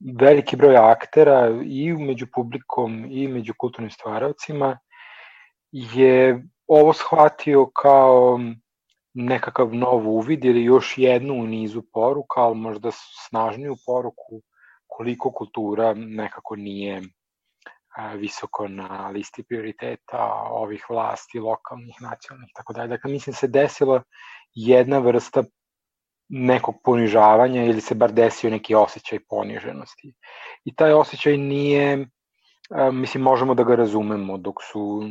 veliki broj aktera i među publikom i među kulturnim stvaravcima je ovo shvatio kao nekakav nov uvid ili još jednu u nizu poruka, ali možda snažniju poruku koliko kultura nekako nije visoko na listi prioriteta ovih vlasti, lokalnih, nacionalnih, tako dalje. Dakle, mislim se desila jedna vrsta nekog ponižavanja ili se bar desio neki osjećaj poniženosti. I taj osjećaj nije, mislim, možemo da ga razumemo dok su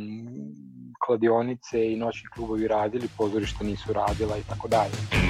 kladionice i noćni klubovi radili, pozorišta nisu radila i tako dalje.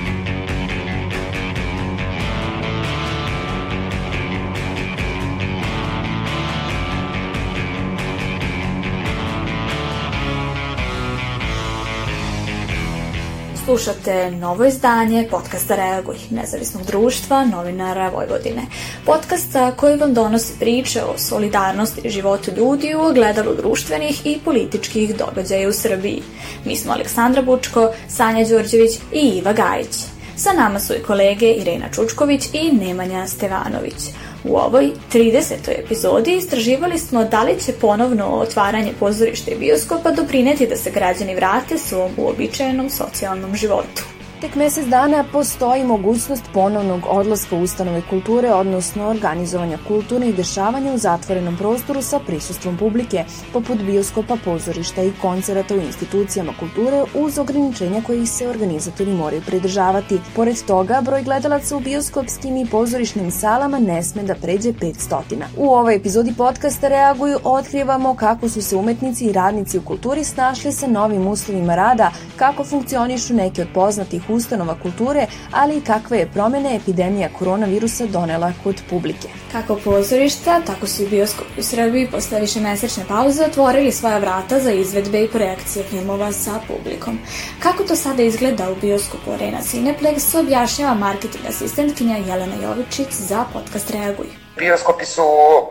Slušate novo izdanje podcasta Reaguj, nezavisnog društva novinara Vojvodine. Podcasta koji vam donosi priče o solidarnosti i životu ljudi u ogledalu društvenih i političkih događaja u Srbiji. Mi smo Aleksandra Bučko, Sanja Đorđević i Iva Gajić. Sa nama su i kolege Irena Čučković i Nemanja Stevanović. U ovoj 30. epizodi istraživali smo da li će ponovno otvaranje pozorišta i bioskopa doprineti da se građani vrate svom uobičajenom socijalnom životu. Tek mesec dana postoji mogućnost ponovnog odlaska ustanove kulture, odnosno organizovanja kulturnih dešavanja u zatvorenom prostoru sa prisustvom publike, poput bioskopa, pozorišta i koncerata u institucijama kulture uz ograničenja koji se organizatori moraju pridržavati. Pored toga, broj gledalaca u bioskopskim i pozorišnim salama ne sme da pređe 500. U ovoj epizodi podcasta Reaguju otkrivamo kako su se umetnici i radnici u kulturi snašli sa novim uslovima rada, kako funkcionišu neke od poznatih ustanova kulture, ali i kakve je promene epidemija koronavirusa donela kod publike. Kako pozorišta, tako su i bioskopi u Srbiji posle više mesečne pauze otvorili svoja vrata za izvedbe i projekcije filmova sa publikom. Kako to sada izgleda u bioskopu Arena Cineplex, objašnjava marketing asistentkinja Jelena Jovičić za podcast Reaguj. Bioskopi su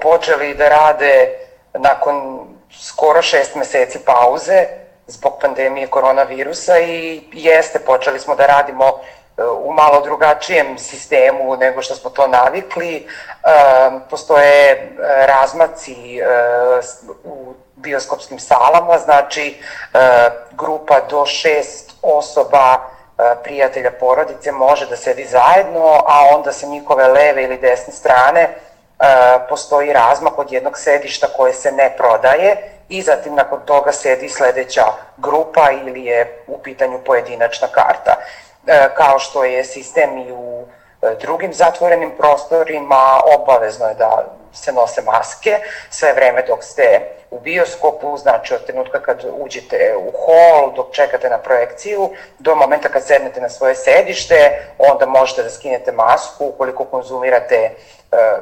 počeli da rade nakon skoro šest meseci pauze, zbog pandemije koronavirusa i jeste, počeli smo da radimo e, u malo drugačijem sistemu nego što smo to navikli. E, postoje e, razmaci u bioskopskim salama, znači grupa do šest osoba prijatelja porodice može da sedi zajedno, a onda sa njihove leve ili desne strane postoji razmak od jednog sedišta koje se ne prodaje i zatim nakon toga sedi sledeća grupa ili je u pitanju pojedinačna karta. E, kao što je sistem i u e, drugim zatvorenim prostorima, obavezno je da se nose maske sve vreme dok ste u bioskopu, znači od trenutka kad uđete u hol, dok čekate na projekciju, do momenta kad sednete na svoje sedište, onda možete da skinete masku ukoliko konzumirate e,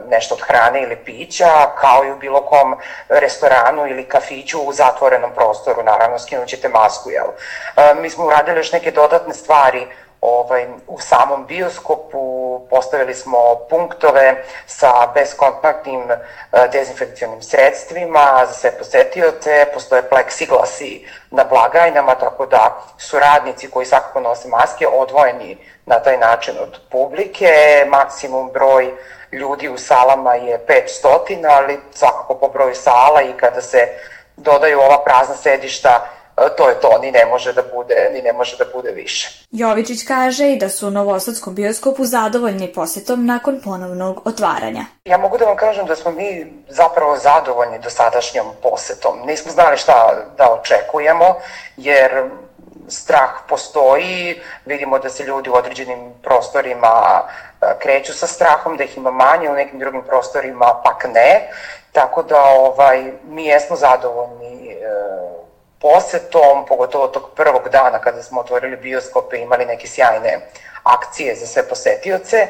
nešto od hrane ili pića, kao i u bilo kom restoranu ili kafiću u zatvorenom prostoru, naravno skinućete masku, jel? E, mi smo uradili još neke dodatne stvari ovaj, u samom bioskopu postavili smo punktove sa beskontaktnim e, dezinfekcionim sredstvima za sve posetioce, postoje pleksiglasi na blagajnama, tako da su radnici koji svakako nose maske odvojeni na taj način od publike, maksimum broj ljudi u salama je 500, ali svakako po broju sala i kada se dodaju ova prazna sedišta to je to, ni ne može da bude, ni ne može da bude više. Jovičić kaže i da su u Novosadskom bioskopu zadovoljni posetom nakon ponovnog otvaranja. Ja mogu da vam kažem da smo mi zapravo zadovoljni dosadašnjom posetom. Nismo znali šta da očekujemo, jer strah postoji, vidimo da se ljudi u određenim prostorima kreću sa strahom, da ih ima manje, u nekim drugim prostorima pak ne, tako da ovaj, mi jesmo zadovoljni e, posetom, pogotovo tog prvog dana kada smo otvorili bioskope imali neke sjajne akcije za sve posetioce, e,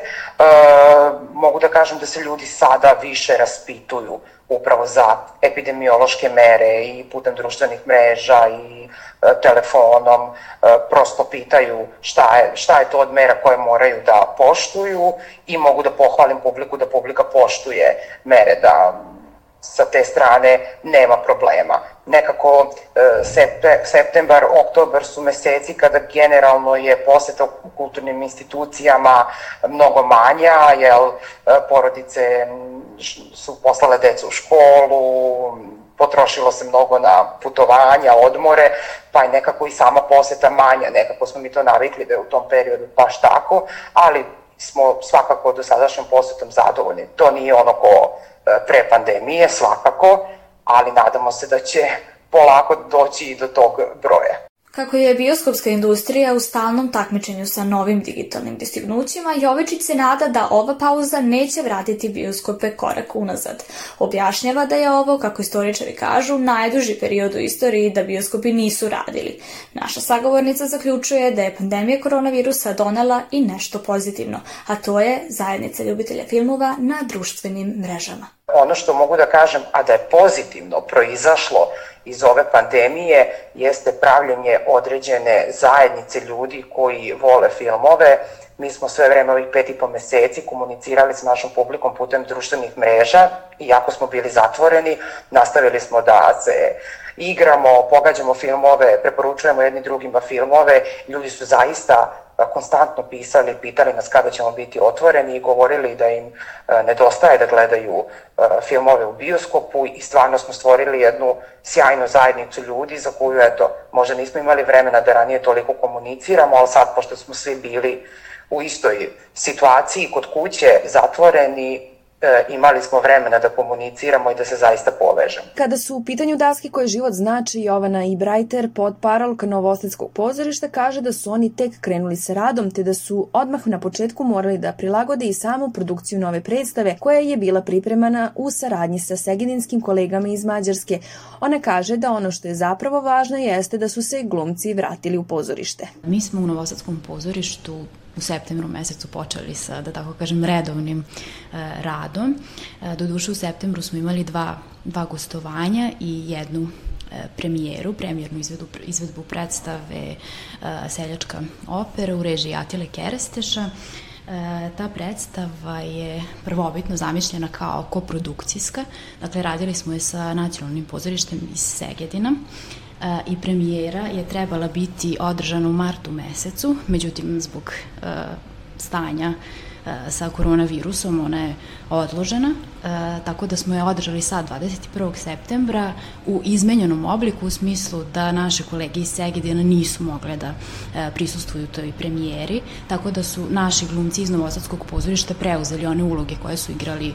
mogu da kažem da se ljudi sada više raspituju upravo za epidemiološke mere i putem društvenih mreža i e, telefonom, e, prosto pitaju šta je, šta je to od mera koje moraju da poštuju i mogu da pohvalim publiku da publika poštuje mere, da sa te strane nema problema. Nekako e, septembar, oktobar su meseci kada generalno je poseta u kulturnim institucijama mnogo manja, jel e, porodice su poslale decu u školu, potrošilo se mnogo na putovanja, odmore, pa je nekako i sama poseta manja, nekako smo mi to navikli da je u tom periodu baš tako, ali smo svakako do sadašnjom posetom zadovoljni. To nije ono ko e, pre pandemije, svakako, ali nadamo se da će polako doći i do tog broja. Kako je bioskopska industrija u stalnom takmičenju sa novim digitalnim distignućima, Jovečić se nada da ova pauza neće vratiti bioskope korak unazad. Objašnjava da je ovo, kako istoričari kažu, najduži period u istoriji da bioskopi nisu radili. Naša sagovornica zaključuje da je pandemija koronavirusa donela i nešto pozitivno, a to je zajednica ljubitelja filmova na društvenim mrežama. Ono što mogu da kažem, a da je pozitivno proizašlo iz ove pandemije jeste pravljenje određene zajednice ljudi koji vole filmove. Mi smo sve vreme ovih pet i po meseci komunicirali s našom publikom putem društvenih mreža, iako smo bili zatvoreni, nastavili smo da se igramo, pogađamo filmove, preporučujemo jedni drugima filmove, ljudi su zaista konstantno pisali, pitali nas kada ćemo biti otvoreni i govorili da im nedostaje da gledaju filmove u bioskopu i stvarno smo stvorili jednu sjajnu zajednicu ljudi za koju, eto, možda nismo imali vremena da ranije toliko komuniciramo, ali sad, pošto smo svi bili u istoj situaciji kod kuće, zatvoreni, e, imali smo vremena da komuniciramo i da se zaista povežemo. Kada su u pitanju daske koje život znači, Jovana i Brajter, pod parolka Novosadskog pozorišta, kaže da su oni tek krenuli sa radom, te da su odmah na početku morali da prilagode i samu produkciju nove predstave, koja je bila pripremana u saradnji sa segedinskim kolegama iz Mađarske. Ona kaže da ono što je zapravo važno jeste da su se glumci vratili u pozorište. Mi smo u Novosadskom pozorištu u septembru mesecu počeli sa, da tako kažem, redovnim e, radom. E, doduše u septembru smo imali dva, dva gostovanja i jednu e, premijeru, premijernu izvedu, izvedbu predstave e, Seljačka opera u režiji Atile Keresteša. E, ta predstava je prvobitno zamišljena kao koprodukcijska, dakle radili smo je sa nacionalnim pozorištem iz Segedina i premijera je trebala biti održana u martu mesecu, međutim zbog e, stanja e, sa koronavirusom ona je odložena, e, tako da smo je održali sad 21. septembra u izmenjenom obliku u smislu da naše kolege iz Segedina nisu mogle da prisustuju toj premijeri, tako da su naši glumci iz Novosadskog pozorišta preuzeli one uloge koje su igrali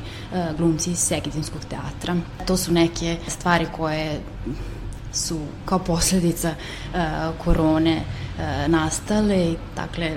glumci iz Segedinskog teatra. To su neke stvari koje su kao posledica uh, korone uh, nastale, dakle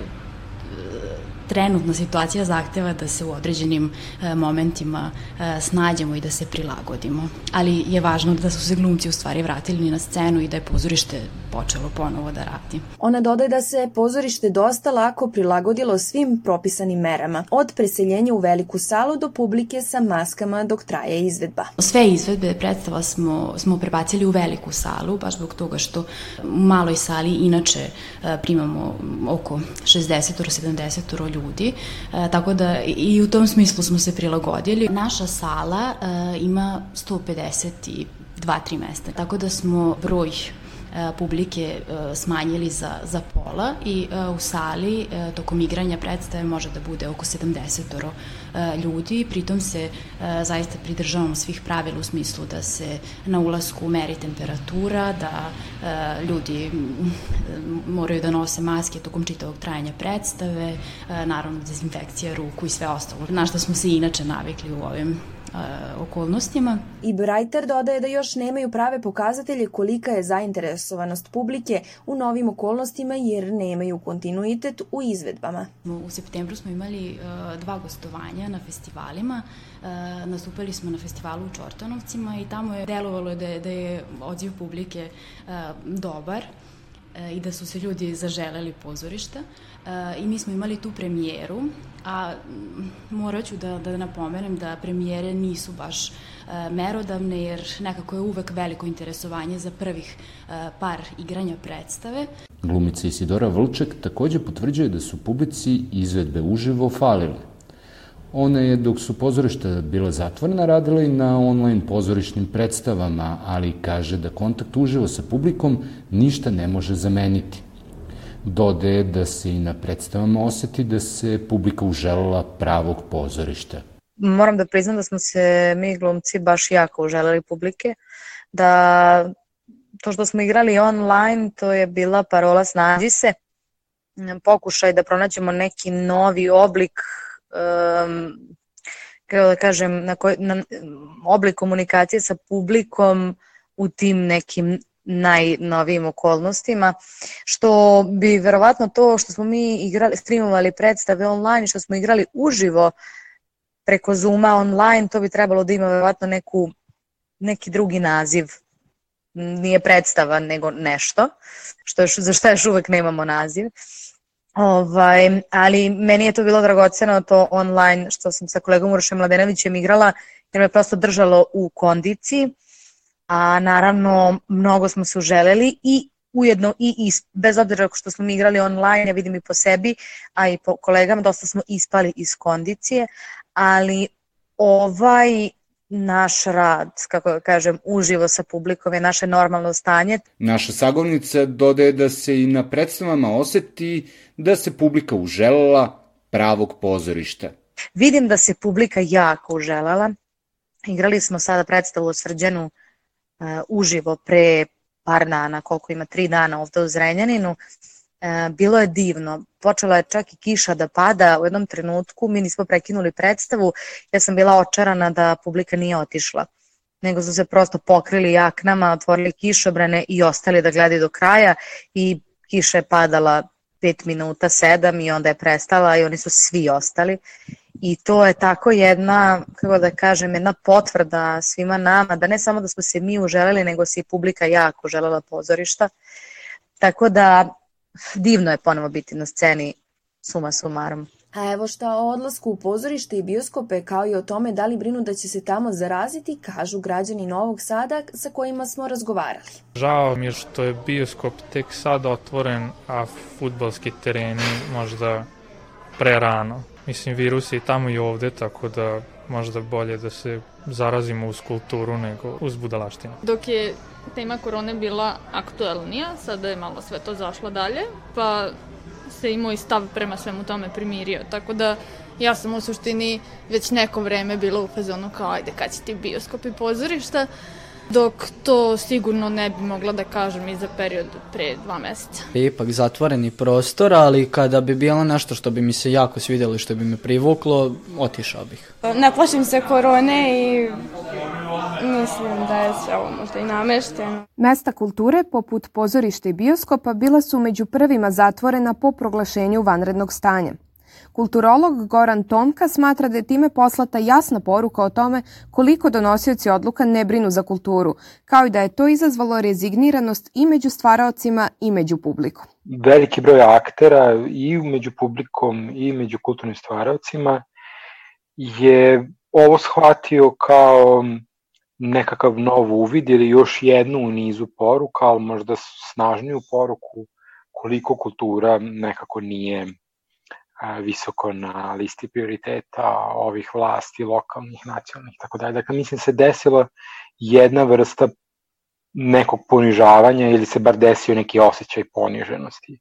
trenutna situacija zahteva da se u određenim e, momentima e, snađemo i da se prilagodimo. Ali je važno da su se glumci u stvari vratili na scenu i da je pozorište počelo ponovo da radi. Ona dodaje da se pozorište dosta lako prilagodilo svim propisanim merama, od preseljenja u veliku salu do publike sa maskama dok traje izvedba. Sve izvedbe predstava smo, smo prebacili u veliku salu, baš zbog toga što u maloj sali inače e, primamo oko 60-70 ljudi, e, tako da i u tom smislu smo se prilagodili. Naša sala e, ima 152 3 mesta, tako da smo broj E, publike e, smanjili za, za pola i e, u sali tokom igranja predstave može da bude oko 70 ljudi, pritom se zaista pridržavamo svih pravila u smislu da se na ulasku meri temperatura, da ljudi moraju da nose maske tokom čitavog trajanja predstave, naravno dezinfekcija ruku i sve ostalo, na što smo se inače navikli u ovim okolnostima. I Brighter dodaje da još nemaju prave pokazatelje kolika je zainteresovanost publike u novim okolnostima jer nemaju kontinuitet u izvedbama. U septembru smo imali dva gostovanja na festivalima. Nastupali smo na festivalu u Čortanovcima i tamo je delovalo da je, da je odziv publike dobar i da su se ljudi zaželeli pozorišta i mi smo imali tu premijeru, a morat ću da, da napomenem da premijere nisu baš merodavne jer nekako je uvek veliko interesovanje za prvih par igranja predstave. Glumica Isidora Vlček takođe potvrđuje da su publici izvedbe uživo falile. Ona je, dok su pozorišta bila zatvorena, radila i na online pozorišnim predstavama, ali kaže da kontakt uživo sa publikom ništa ne može zameniti. Dodaje da se i na predstavama oseti da se publika uželela pravog pozorišta. Moram da priznam da smo se mi glumci baš jako uželeli publike, da to što smo igrali online, to je bila parola snađi se, pokušaj da pronađemo neki novi oblik um, kako da kažem, na, koj, na oblik komunikacije sa publikom u tim nekim najnovijim okolnostima, što bi verovatno to što smo mi igrali, streamovali predstave online, što smo igrali uživo preko Zuma online, to bi trebalo da ima verovatno neku, neki drugi naziv. Nije predstava, nego nešto, što je, za što još uvek nemamo naziv. Ovaj, ali meni je to bilo dragoceno to online što sam sa kolegom Urošem Mladenovićem igrala, jer me prosto držalo u kondiciji, a naravno mnogo smo se uželeli i ujedno i is, bez obzira što smo mi igrali online, ja vidim i po sebi, a i po kolegama, dosta smo ispali iz kondicije, ali ovaj naš rad, kako da kažem, uživo sa publikom je naše normalno stanje. Naša sagovnica dodaje da se i na predstavama oseti da se publika uželela pravog pozorišta. Vidim da se publika jako uželala. Igrali smo sada predstavu o Srđanu uh, uživo pre par dana, koliko ima, tri dana ovde u Zrenjaninu. E, bilo je divno. Počela je čak i kiša da pada u jednom trenutku, mi nismo prekinuli predstavu, ja sam bila očarana da publika nije otišla nego su se prosto pokrili jaknama, otvorili kišobrane i ostali da gledaju do kraja i kiša je padala 5 minuta, 7 i onda je prestala i oni su svi ostali. I to je tako jedna, kako da kažem, jedna potvrda svima nama, da ne samo da smo se mi uželeli, nego se i publika jako želela pozorišta. Tako da divno je ponovo biti na sceni suma sumarom. A evo šta o odlasku u pozorište i bioskope kao i o tome da li brinu da će se tamo zaraziti, kažu građani Novog Sada sa kojima smo razgovarali. Žao mi je što je bioskop tek sad otvoren, a futbalski tereni možda pre rano. Mislim, virus je i tamo i ovde, tako da možda bolje da se zarazimo uz kulturu nego uz budalaštinu. Dok je tema korone bila aktuelnija, sada je malo sve to zašlo dalje, pa se i moj stav prema svemu tome primirio, tako da ja sam u suštini već neko vreme bila u fazonu kao ajde kad će ti bioskop i pozorišta, dok to sigurno ne bi mogla da kažem i za period pre dva meseca. Ipak zatvoreni prostor, ali kada bi bilo nešto što bi mi se jako svidjelo i što bi me privuklo, otišao bih. Ne plašim se korone i mislim da je sve ovo možda i namešteno. Mesta kulture, poput pozorišta i bioskopa, bila su među prvima zatvorena po proglašenju vanrednog stanja. Kulturolog Goran Tomka smatra da je time poslata jasna poruka o tome koliko donosioci odluka ne brinu za kulturu, kao i da je to izazvalo rezigniranost i među stvaraocima i među publikom. Veliki broj aktera i među publikom i među kulturnim stvaraocima je ovo shvatio kao nekakav nov uvid ili još jednu u nizu poruka, ali možda snažniju poruku koliko kultura nekako nije visoko na listi prioriteta ovih vlasti, lokalnih, nacionalnih, tako dalje. Dakle, mislim se desila jedna vrsta nekog ponižavanja ili se bar desio neki osjećaj poniženosti.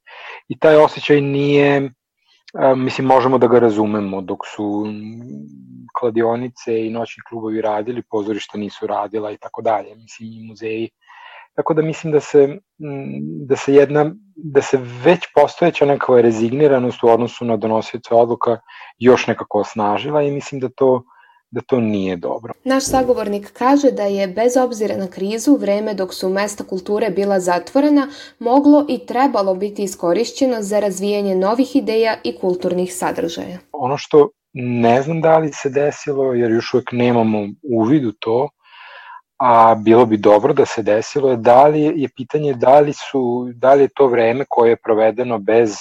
I taj osjećaj nije, mislim, možemo da ga razumemo, dok su kladionice i noćni klubovi radili, pozorišta nisu radila i tako dalje. Mislim, i muzeji Tako da mislim da se, da se jedna, da se već postojeća nekakva rezigniranost u odnosu na donosioce odluka još nekako osnažila i mislim da to da to nije dobro. Naš sagovornik kaže da je bez obzira na krizu vreme dok su mesta kulture bila zatvorena moglo i trebalo biti iskorišćeno za razvijanje novih ideja i kulturnih sadržaja. Ono što ne znam da li se desilo jer još uvek nemamo uvid u to, a bilo bi dobro da se desilo da li je pitanje da li su da li je to vreme koje je provedeno bez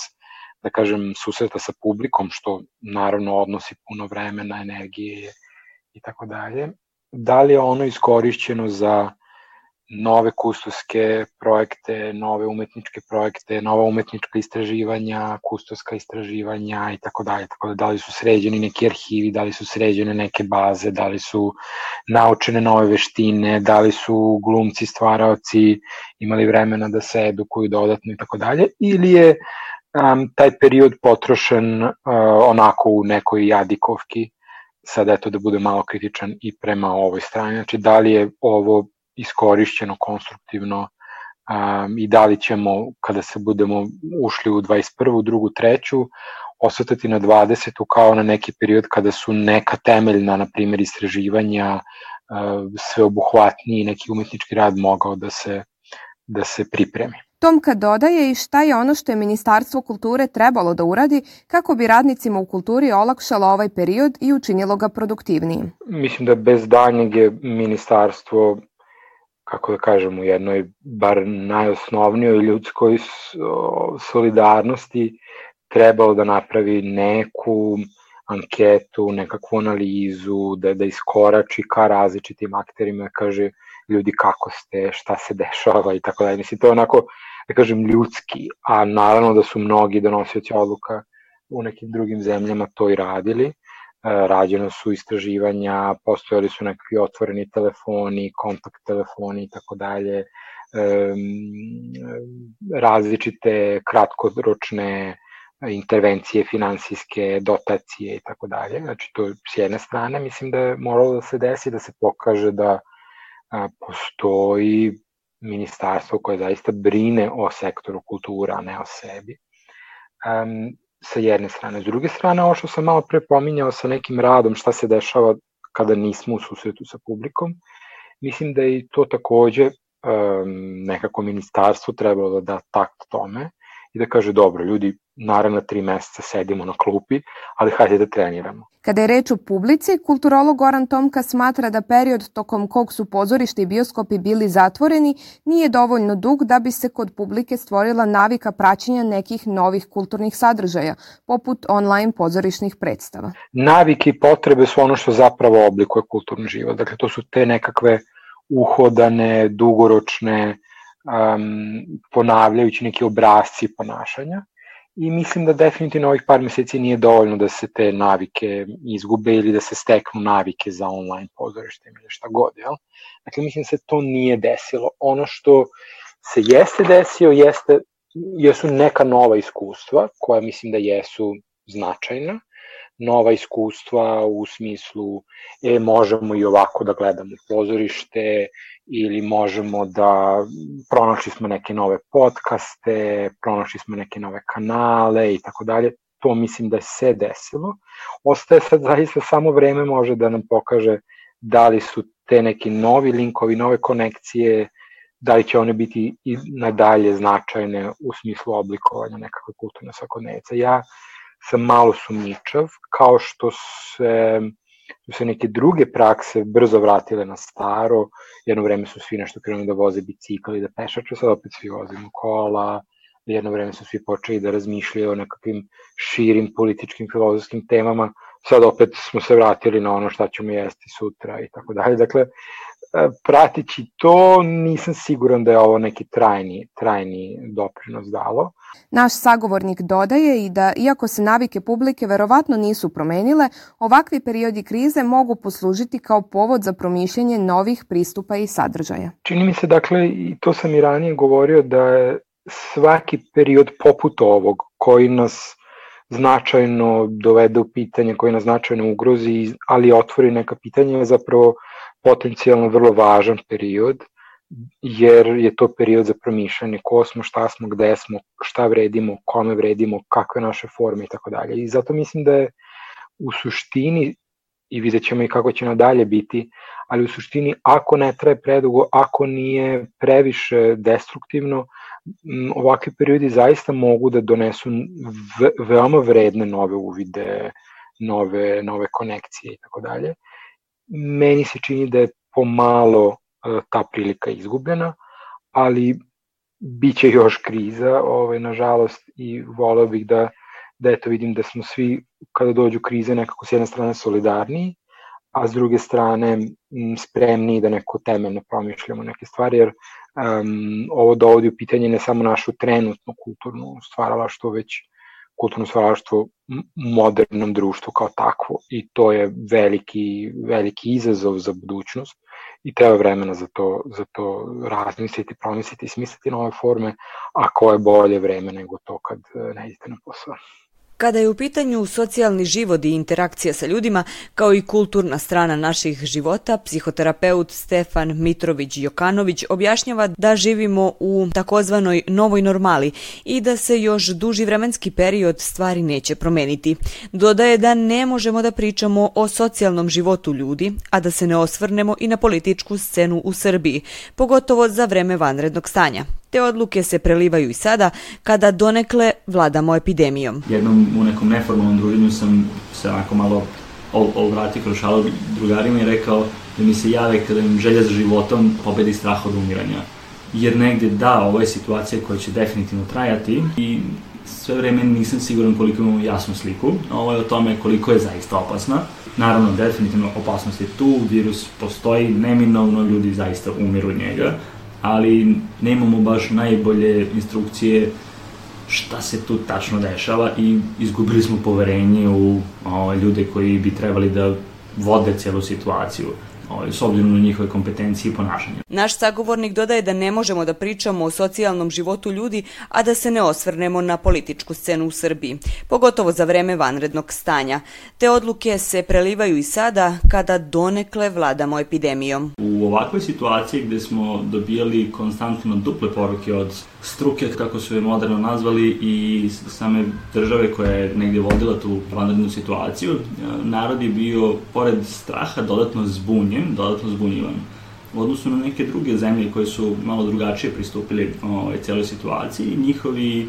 da kažem susreta sa publikom što naravno odnosi puno vremena, energije i tako dalje. Da li je ono iskorišćeno za nove kustoske projekte, nove umetničke projekte, nova umetnička istraživanja, kustoska istraživanja i tako dalje. Tako da, da li su sređeni neki arhivi, da li su sređene neke baze, da li su naučene nove veštine, da li su glumci, stvaraoci imali vremena da se edukuju dodatno i tako dalje, ili je um, taj period potrošen uh, onako u nekoj jadikovki, sad eto da bude malo kritičan i prema ovoj strani, znači da li je ovo iskorišćeno konstruktivno um, i da li ćemo kada se budemo ušli u 21. drugu, treću osvetati na 20. kao na neki period kada su neka temeljna, na primjer, istraživanja uh, sveobuhvatniji neki umetnički rad mogao da se, da se pripremi. Tomka dodaje i šta je ono što je Ministarstvo kulture trebalo da uradi kako bi radnicima u kulturi olakšalo ovaj period i učinilo ga produktivnijim. Mislim da bez danjeg je Ministarstvo kako da kažem, u jednoj bar najosnovnijoj ljudskoj solidarnosti trebalo da napravi neku anketu, nekakvu analizu, da, da iskorači ka različitim akterima, kaže ljudi kako ste, šta se dešava i tako dalje. Mislim, to je onako, da kažem, ljudski, a naravno da su mnogi donosioci odluka u nekim drugim zemljama to i radili. E, rađena su istraživanja, postojali su nekakvi otvoreni telefoni, kontakt telefoni i tako dalje, različite kratkoročne intervencije finansijske, dotacije i tako dalje. Znači to s jedne strane mislim da je moralo da se desi da se pokaže da postoji ministarstvo koje zaista brine o sektoru kultura, a ne o sebi sa jedne strane. S druge strane, ovo što sam malo pre pominjao sa nekim radom, šta se dešava kada nismo u susretu sa publikom, mislim da je i to takođe um, nekako ministarstvo trebalo da da takt tome i da kaže dobro, ljudi, naravno tri meseca sedimo na klupi, ali hajde da treniramo. Kada je reč o publici, kulturolog Goran Tomka smatra da period tokom kog su pozorište i bioskopi bili zatvoreni nije dovoljno dug da bi se kod publike stvorila navika praćenja nekih novih kulturnih sadržaja, poput online pozorišnih predstava. Navike i potrebe su ono što zapravo oblikuje kulturni život. Dakle, to su te nekakve uhodane, dugoročne, um, ponavljajući neki obrazci ponašanja i mislim da definitivno ovih par meseci nije dovoljno da se te navike izgube ili da se steknu navike za online pozorište ili šta god, jel? Dakle, mislim da se to nije desilo. Ono što se jeste desio jeste, jesu neka nova iskustva, koja mislim da jesu značajna, nova iskustva u smislu e, možemo i ovako da gledamo pozorište ili možemo da pronašli smo neke nove podcaste, pronašli smo neke nove kanale i tako dalje. To mislim da se desilo. Ostaje sad zaista samo vreme može da nam pokaže da li su te neki novi linkovi, nove konekcije, da li će one biti i nadalje značajne u smislu oblikovanja nekakve kulturne svakodnevice. Ja sam malo sumničav, kao što se su se neke druge prakse brzo vratile na staro, jedno vreme su svi nešto krenuli da voze bicikli, da pešače, sad opet svi vozimo kola, jedno vreme su svi počeli da razmišljaju o nekakvim širim političkim, filozofskim temama, sad opet smo se vratili na ono šta ćemo jesti sutra i tako dalje. Dakle, E, pratići to, nisam siguran da je ovo neki trajni, trajni doprinos dalo. Naš sagovornik dodaje i da, iako se navike publike verovatno nisu promenile, ovakvi periodi krize mogu poslužiti kao povod za promišljanje novih pristupa i sadržaja. Čini mi se, dakle, i to sam i ranije govorio, da je svaki period poput ovog, koji nas značajno dovede u pitanje, koji nas značajno ugrozi, ali otvori neka pitanja, zapravo potencijalno vrlo važan period, jer je to period za promišljanje ko smo, šta smo, gde smo, šta vredimo, kome vredimo, kakve naše forme i tako dalje. I zato mislim da je u suštini, i vidjet ćemo i kako će nadalje biti, ali u suštini ako ne traje predugo, ako nije previše destruktivno, ovakvi periodi zaista mogu da donesu veoma vredne nove uvide, nove, nove konekcije i tako dalje meni se čini da je pomalo e, ta prilika izgubljena, ali biće još kriza, ovaj, nažalost, i voleo bih da, da eto vidim da smo svi, kada dođu krize, nekako s jedne strane solidarniji, a s druge strane spremni da neko temeljno promišljamo neke stvari, jer um, ovo dovodi u pitanje ne samo našu trenutnu kulturnu stvaralaštvo, već kulturno stvaralaštvo modernom društvu kao takvo i to je veliki, veliki izazov za budućnost i treba vremena za to, za to razmisliti, promisliti, smisliti nove forme, a ko je bolje vreme nego to kad ne idete na posao. Kada je u pitanju socijalni život i interakcija sa ljudima, kao i kulturna strana naših života, psihoterapeut Stefan Mitrović-Jokanović objašnjava da živimo u takozvanoj novoj normali i da se još duži vremenski period stvari neće promeniti. Dodaje da ne možemo da pričamo o socijalnom životu ljudi, a da se ne osvrnemo i na političku scenu u Srbiji, pogotovo za vreme vanrednog stanja. Te odluke se prelivaju i sada kada donekle vladamo epidemijom. Jednom u nekom neformalnom druženju sam se onako malo obratio kroz šalu drugarima i rekao da mi se jave kada im želja za životom pobedi strah od umiranja. Jer negde da, ovo je situacija koja će definitivno trajati i sve vreme nisam siguran koliko imamo jasnu sliku. Ovo je o tome koliko je zaista opasna. Naravno, definitivno opasnost je tu, virus postoji, neminovno, ljudi zaista umiru od njega, ali nemamo baš najbolje instrukcije šta se tu tačno dešava i izgubili smo poverenje u o, ljude koji bi trebali da vode celu situaciju ovaj, s obzirom na njihove kompetencije i ponašanje. Naš sagovornik dodaje da ne možemo da pričamo o socijalnom životu ljudi, a da se ne osvrnemo na političku scenu u Srbiji, pogotovo za vreme vanrednog stanja. Te odluke se prelivaju i sada kada donekle vladamo epidemijom. U ovakvoj situaciji gde smo dobijali konstantno duple poruke od struke, kako su je moderno nazvali, i same države koja je negde vodila tu vanrednu situaciju, narod je bio, pored straha, dodatno zbunjen, dodatno zbunjivan. U odnosu na neke druge zemlje koje su malo drugačije pristupili ovaj, celoj situaciji, njihovi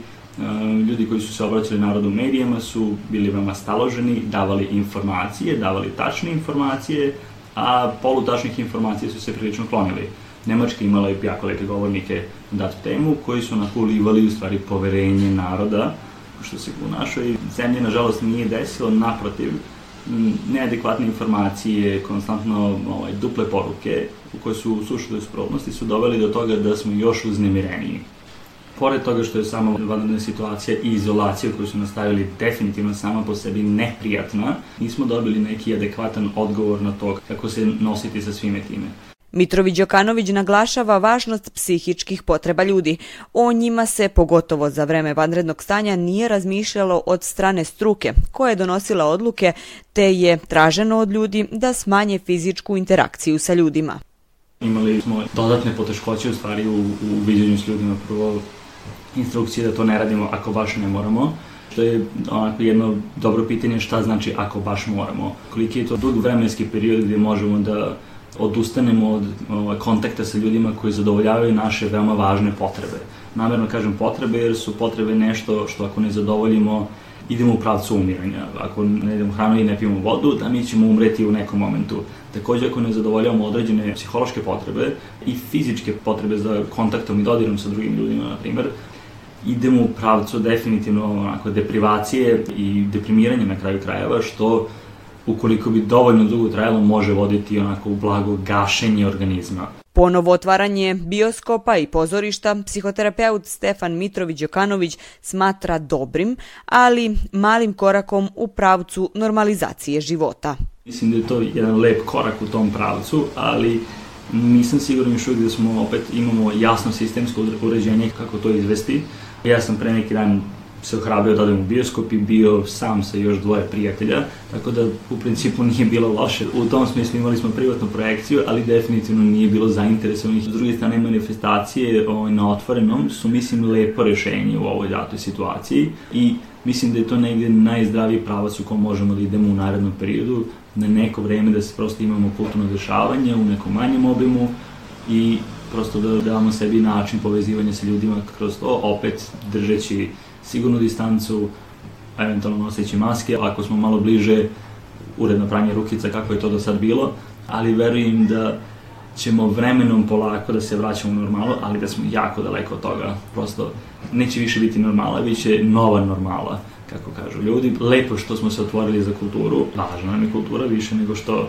ljudi koji su se obraćali narodu medijama su bili veoma staloženi, davali informacije, davali tačne informacije, a polutačnih informacija su se prilično klonili. Nemačka imala je jako lepe govornike na datu temu koji su onako ulivali u stvari poverenje naroda, što se u našoj zemlji nažalost nije desilo, naprotiv, neadekvatne informacije, konstantno ovaj, duple poruke koje su u suštoj suprotnosti su doveli do toga da smo još uznemireniji. Pored toga što je sama vanredna situacija i izolacija koju su nastavili definitivno sama po sebi neprijatna, nismo dobili neki adekvatan odgovor na to kako se nositi sa svime time. Mitrović Đokanović naglašava važnost psihičkih potreba ljudi. O njima se, pogotovo za vreme vanrednog stanja, nije razmišljalo od strane struke, koja je donosila odluke, te je traženo od ljudi da smanje fizičku interakciju sa ljudima. Imali smo dodatne poteškoće u stvari u, u viđenju s ljudima. Prvo, instrukcije da to ne radimo ako baš ne moramo što je onako jedno dobro pitanje šta znači ako baš moramo. Koliki je to dug vremenski period gde možemo da odustanemo od ovaj, kontakta sa ljudima koji zadovoljavaju naše veoma važne potrebe. Namerno kažem potrebe jer su potrebe nešto što ako ne zadovoljimo idemo u pravcu umiranja. Ako ne idemo hranu i ne pijemo vodu, da mi ćemo umreti u nekom momentu. Takođe, ako ne zadovoljavamo određene psihološke potrebe i fizičke potrebe za kontaktom i dodirom sa drugim ljudima, na primer, idemo u pravcu definitivno onako, deprivacije i deprimiranja na kraju krajeva, što ukoliko bi dovoljno dugo trajalo, može voditi onako u blago gašenje organizma. Ponovo otvaranje bioskopa i pozorišta psihoterapeut Stefan Mitrović-Jokanović smatra dobrim, ali malim korakom u pravcu normalizacije života. Mislim da je to jedan lep korak u tom pravcu, ali nisam siguran još uvijek da smo opet imamo jasno sistemsko uređenje kako to izvesti. Ja sam pre neki dan se ohrabio da odem u bioskop i bio sam sa još dvoje prijatelja, tako da u principu nije bilo loše. U tom smislu imali smo privatnu projekciju, ali definitivno nije bilo zainteresovanih. S druge strane, manifestacije ovaj, na otvorenom su, mislim, lepo rešenje u ovoj datoj situaciji i mislim da je to negde najzdraviji pravac u kom možemo da idemo u narednom periodu, na neko vreme da se prosto imamo kulturno dešavanje u nekom manjem obimu i prosto da damo sebi način povezivanja sa ljudima kroz to, opet držeći sigurnu distancu, eventualno noseći maske, ako smo malo bliže, uredno pranje rukica kako je to do sad bilo, ali verujem da ćemo vremenom polako da se vraćamo u normalu, ali da smo jako daleko od toga. Prosto neće više biti normala, bit će nova normala, kako kažu ljudi. Lepo što smo se otvorili za kulturu, važna nam je kultura više nego što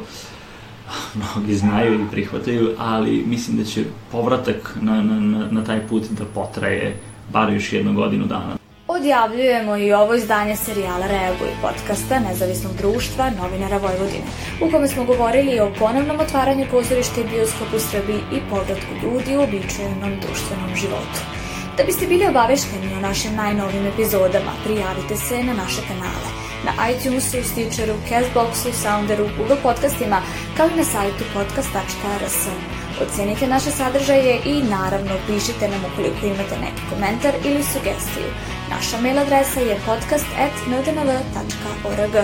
mnogi znaju i prihvataju, ali mislim da će povratak na, na, na taj put da potraje bar još jednu godinu dana. Odjavljujemo i ovo izdanje serijala Reaguj podcasta Nezavisnog društva novinara Vojvodine, u kome smo govorili o ponovnom otvaranju pozorišta i bioskopu Srbiji i povratku ljudi u običajnom društvenom životu. Da biste bili obavešteni o našim najnovim epizodama, prijavite se na naše kanale na iTunesu, Stitcheru, Castboxu, Sounderu, Google podcastima, kao i na sajtu podcast.rs. Ocenite naše sadržaje i naravno pišite nam ukoliko imate neki komentar ili sugestiju. Naša mail adresa je podcast.ndnv.org.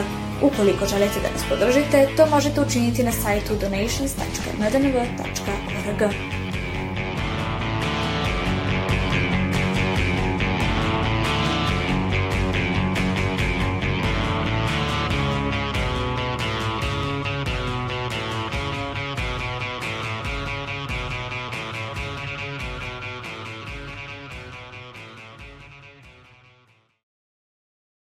Ukoliko želite da nas podržite, to možete učiniti na sajtu donations.ndnv.org.